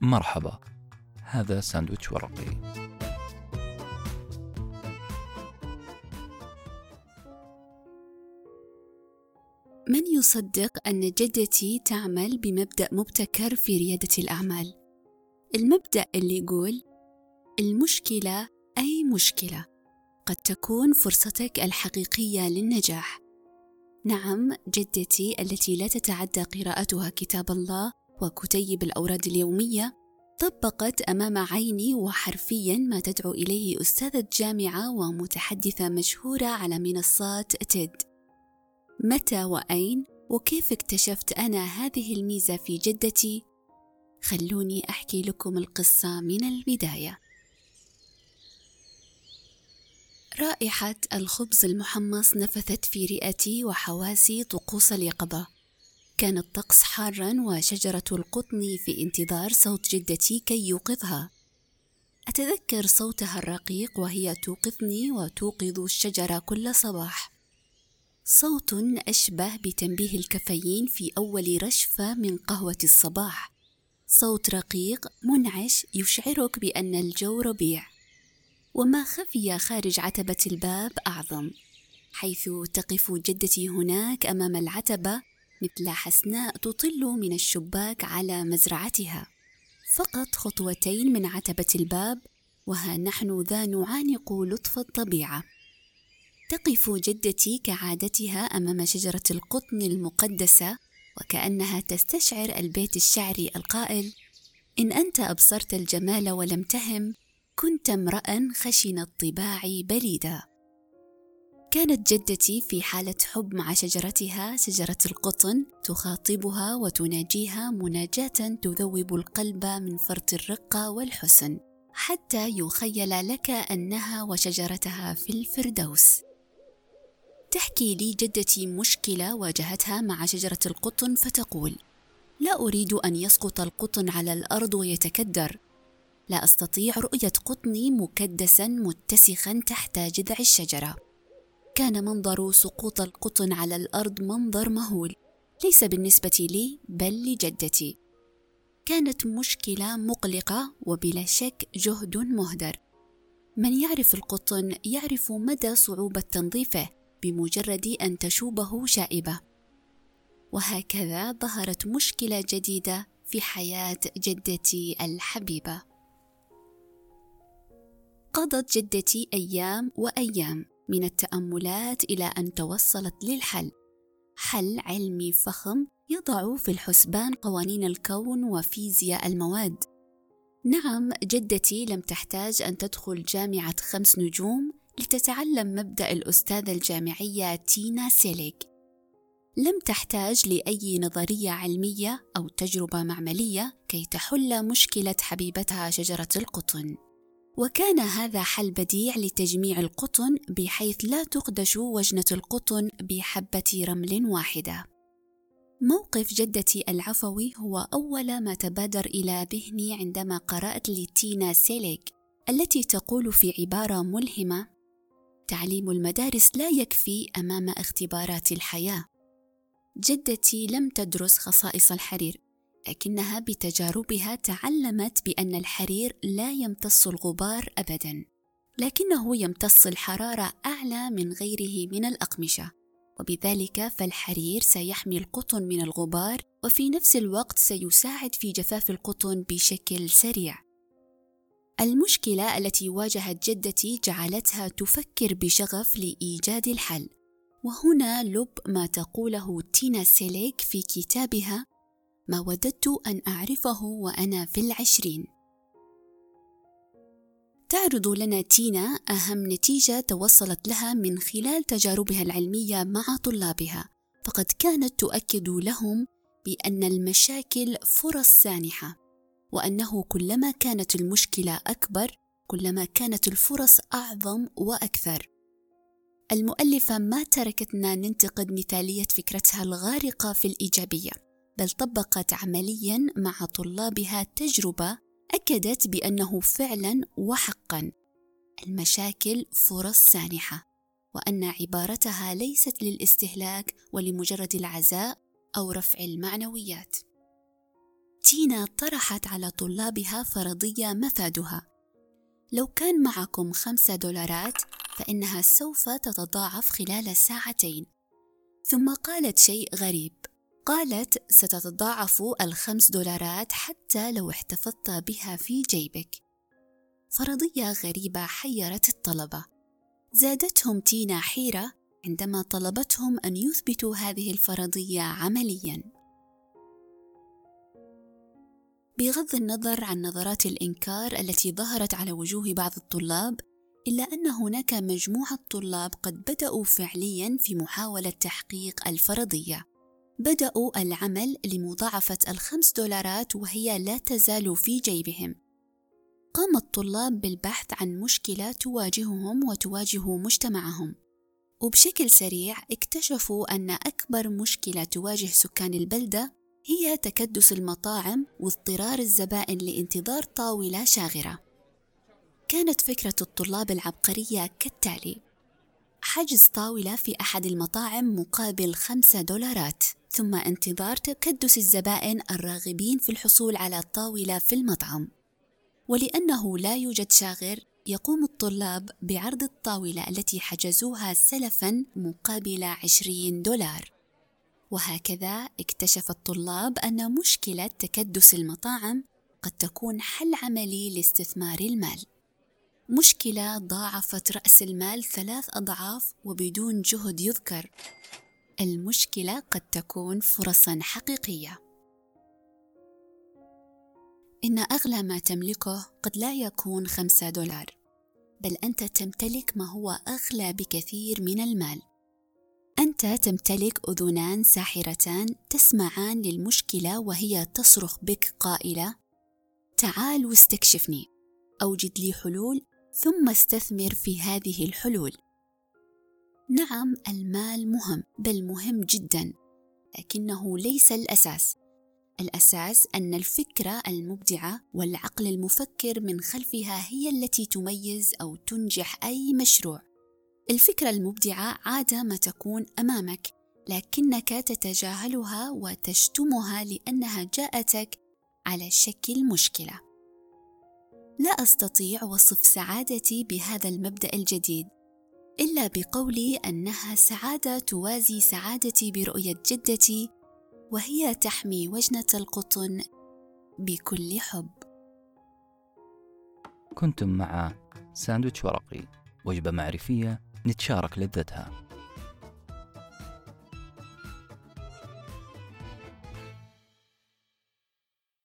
مرحبا هذا ساندويتش ورقي من يصدق أن جدتي تعمل بمبدأ مبتكر في ريادة الأعمال؟ المبدأ اللي يقول المشكلة أي مشكلة قد تكون فرصتك الحقيقية للنجاح. نعم جدتي التي لا تتعدى قراءتها كتاب الله وكتيب الأوراد اليومية طبقت أمام عيني وحرفيا ما تدعو إليه أستاذة جامعة ومتحدثة مشهورة على منصات تيد متى وأين وكيف اكتشفت أنا هذه الميزة في جدتي؟ خلوني أحكي لكم القصة من البداية. رائحة الخبز المحمص نفثت في رئتي وحواسي طقوس اليقظة. كان الطقس حارا وشجرة القطن في انتظار صوت جدتي كي يوقظها. أتذكر صوتها الرقيق وهي توقظني وتوقظ الشجرة كل صباح. صوت أشبه بتنبيه الكافيين في أول رشفة من قهوة الصباح صوت رقيق منعش يشعرك بأن الجو ربيع وما خفي خارج عتبة الباب أعظم حيث تقف جدتي هناك أمام العتبة مثل حسناء تطل من الشباك على مزرعتها. فقط خطوتين من عتبة الباب وها نحن ذا نعانق لطف الطبيعة. تقف جدتي كعادتها أمام شجرة القطن المقدسة وكأنها تستشعر البيت الشعري القائل إن أنت أبصرت الجمال ولم تهم كنت امرأ خشن الطباع بليدا. كانت جدتي في حالة حب مع شجرتها شجرة القطن تخاطبها وتناجيها مناجاة تذوب القلب من فرط الرقه والحسن حتى يخيل لك أنها وشجرتها في الفردوس تحكي لي جدتي مشكلة واجهتها مع شجرة القطن فتقول: لا أريد أن يسقط القطن على الأرض ويتكدر. لا أستطيع رؤية قطني مكدسا متسخا تحت جذع الشجرة. كان منظر سقوط القطن على الأرض منظر مهول، ليس بالنسبة لي بل لجدتي. كانت مشكلة مقلقة وبلا شك جهد مهدر. من يعرف القطن يعرف مدى صعوبة تنظيفه بمجرد أن تشوبه شائبة وهكذا ظهرت مشكلة جديدة في حياة جدتي الحبيبة قضت جدتي أيام وأيام من التأملات إلى أن توصلت للحل. حل علمي فخم يضع في الحسبان قوانين الكون وفيزياء المواد. نعم جدتي لم تحتاج أن تدخل جامعة خمس نجوم لتتعلم مبدأ الأستاذة الجامعية تينا سيليغ لم تحتاج لأي نظرية علمية أو تجربة معملية كي تحل مشكلة حبيبتها شجرة القطن. وكان هذا حل بديع لتجميع القطن بحيث لا تقدش وجنة القطن بحبة رمل واحدة. موقف جدتي العفوي هو أول ما تبادر إلى ذهني عندما قرأت لتينا سيليغ التي تقول في عبارة ملهمة تعليم المدارس لا يكفي أمام اختبارات الحياة. جدتي لم تدرس خصائص الحرير. لكنها بتجاربها تعلمت بأن الحرير لا يمتص الغبار ابدا لكنه يمتص الحرارة أعلى من غيره من الأقمشة. وبذلك فالحرير سيحمي القطن من الغبار وفي نفس الوقت سيساعد في جفاف القطن بشكل سريع. المشكلة التي واجهت جدتي جعلتها تفكر بشغف لإيجاد الحل. وهنا لب ما تقوله تينا سيليك في كتابها ما وددت أن أعرفه وأنا في العشرين. تعرض لنا تينا أهم نتيجة توصلت لها من خلال تجاربها العلمية مع طلابها فقد كانت تؤكد لهم بأن المشاكل فرص سانحة وأنه كلما كانت المشكلة أكبر كلما كانت الفرص أعظم وأكثر. المؤلفة ما تركتنا ننتقد مثالية فكرتها الغارقة في الإيجابية. بل طبقت عمليا مع طلابها تجربة أكدت بأنه فعلا وحقا. المشاكل فرص سانحة وأن عبارتها ليست للاستهلاك ولمجرد العزاء أو رفع المعنويات. تينا طرحت على طلابها فرضية مفادها. لو كان معكم خمسة دولارات فإنها سوف تتضاعف خلال ساعتين. ثم قالت شيء غريب. قالت ستتضاعف الخمس دولارات حتى لو احتفظت بها في جيبك. فرضية غريبة حيرت الطلبة. زادتهم تينا حيرة عندما طلبتهم أن يثبتوا هذه الفرضية عملياً. بغض النظر عن نظرات الإنكار التي ظهرت على وجوه بعض الطلاب إلا أن هناك مجموعة طلاب قد بدأوا فعلياً في محاولة تحقيق الفرضية. بدأوا العمل لمضاعفة الخمس دولارات وهي لا تزال في جيبهم. قام الطلاب بالبحث عن مشكلة تواجههم وتواجه مجتمعهم. وبشكل سريع اكتشفوا أن أكبر مشكلة تواجه سكان البلدة هي تكدس المطاعم واضطرار الزبائن لانتظار طاولة شاغرة. كانت فكرة الطلاب العبقرية كالتالي حجز طاولة في أحد المطاعم مقابل خمسة دولارات. ثم انتظار تكدس الزبائن الراغبين في الحصول على طاولة في المطعم. ولأنه لا يوجد شاغر يقوم الطلاب بعرض الطاولة التي حجزوها سلفا مقابل عشرين دولار. وهكذا اكتشف الطلاب أن مشكلة تكدس المطاعم قد تكون حل عملي لاستثمار المال. مشكلة ضاعفت رأس المال ثلاث أضعاف وبدون جهد يذكر. المشكلة قد تكون فرصا حقيقية إن أغلى ما تملكه قد لا يكون خمسة دولار بل أنت تمتلك ما هو أغلى بكثير من المال أنت تمتلك أذنان ساحرتان تسمعان للمشكلة وهي تصرخ بك قائلة: تعال واستكشفني، أوجد لي حلول ثم استثمر في هذه الحلول. نعم المال مهم بل مهم جدا، لكنه ليس الأساس. الأساس أن الفكرة المبدعة والعقل المفكر من خلفها هي التي تميز أو تنجح أي مشروع. الفكرة المبدعة عادة ما تكون أمامك لكنك تتجاهلها وتشتمها لأنها جاءتك على شكل مشكلة. لا أستطيع وصف سعادتي بهذا المبدأ الجديد إلا بقولي أنها سعادة توازي سعادتي برؤية جدتي وهي تحمي وجنة القطن بكل حب. كنتم مع ساندويتش ورقي وجبة معرفية نتشارك لذتها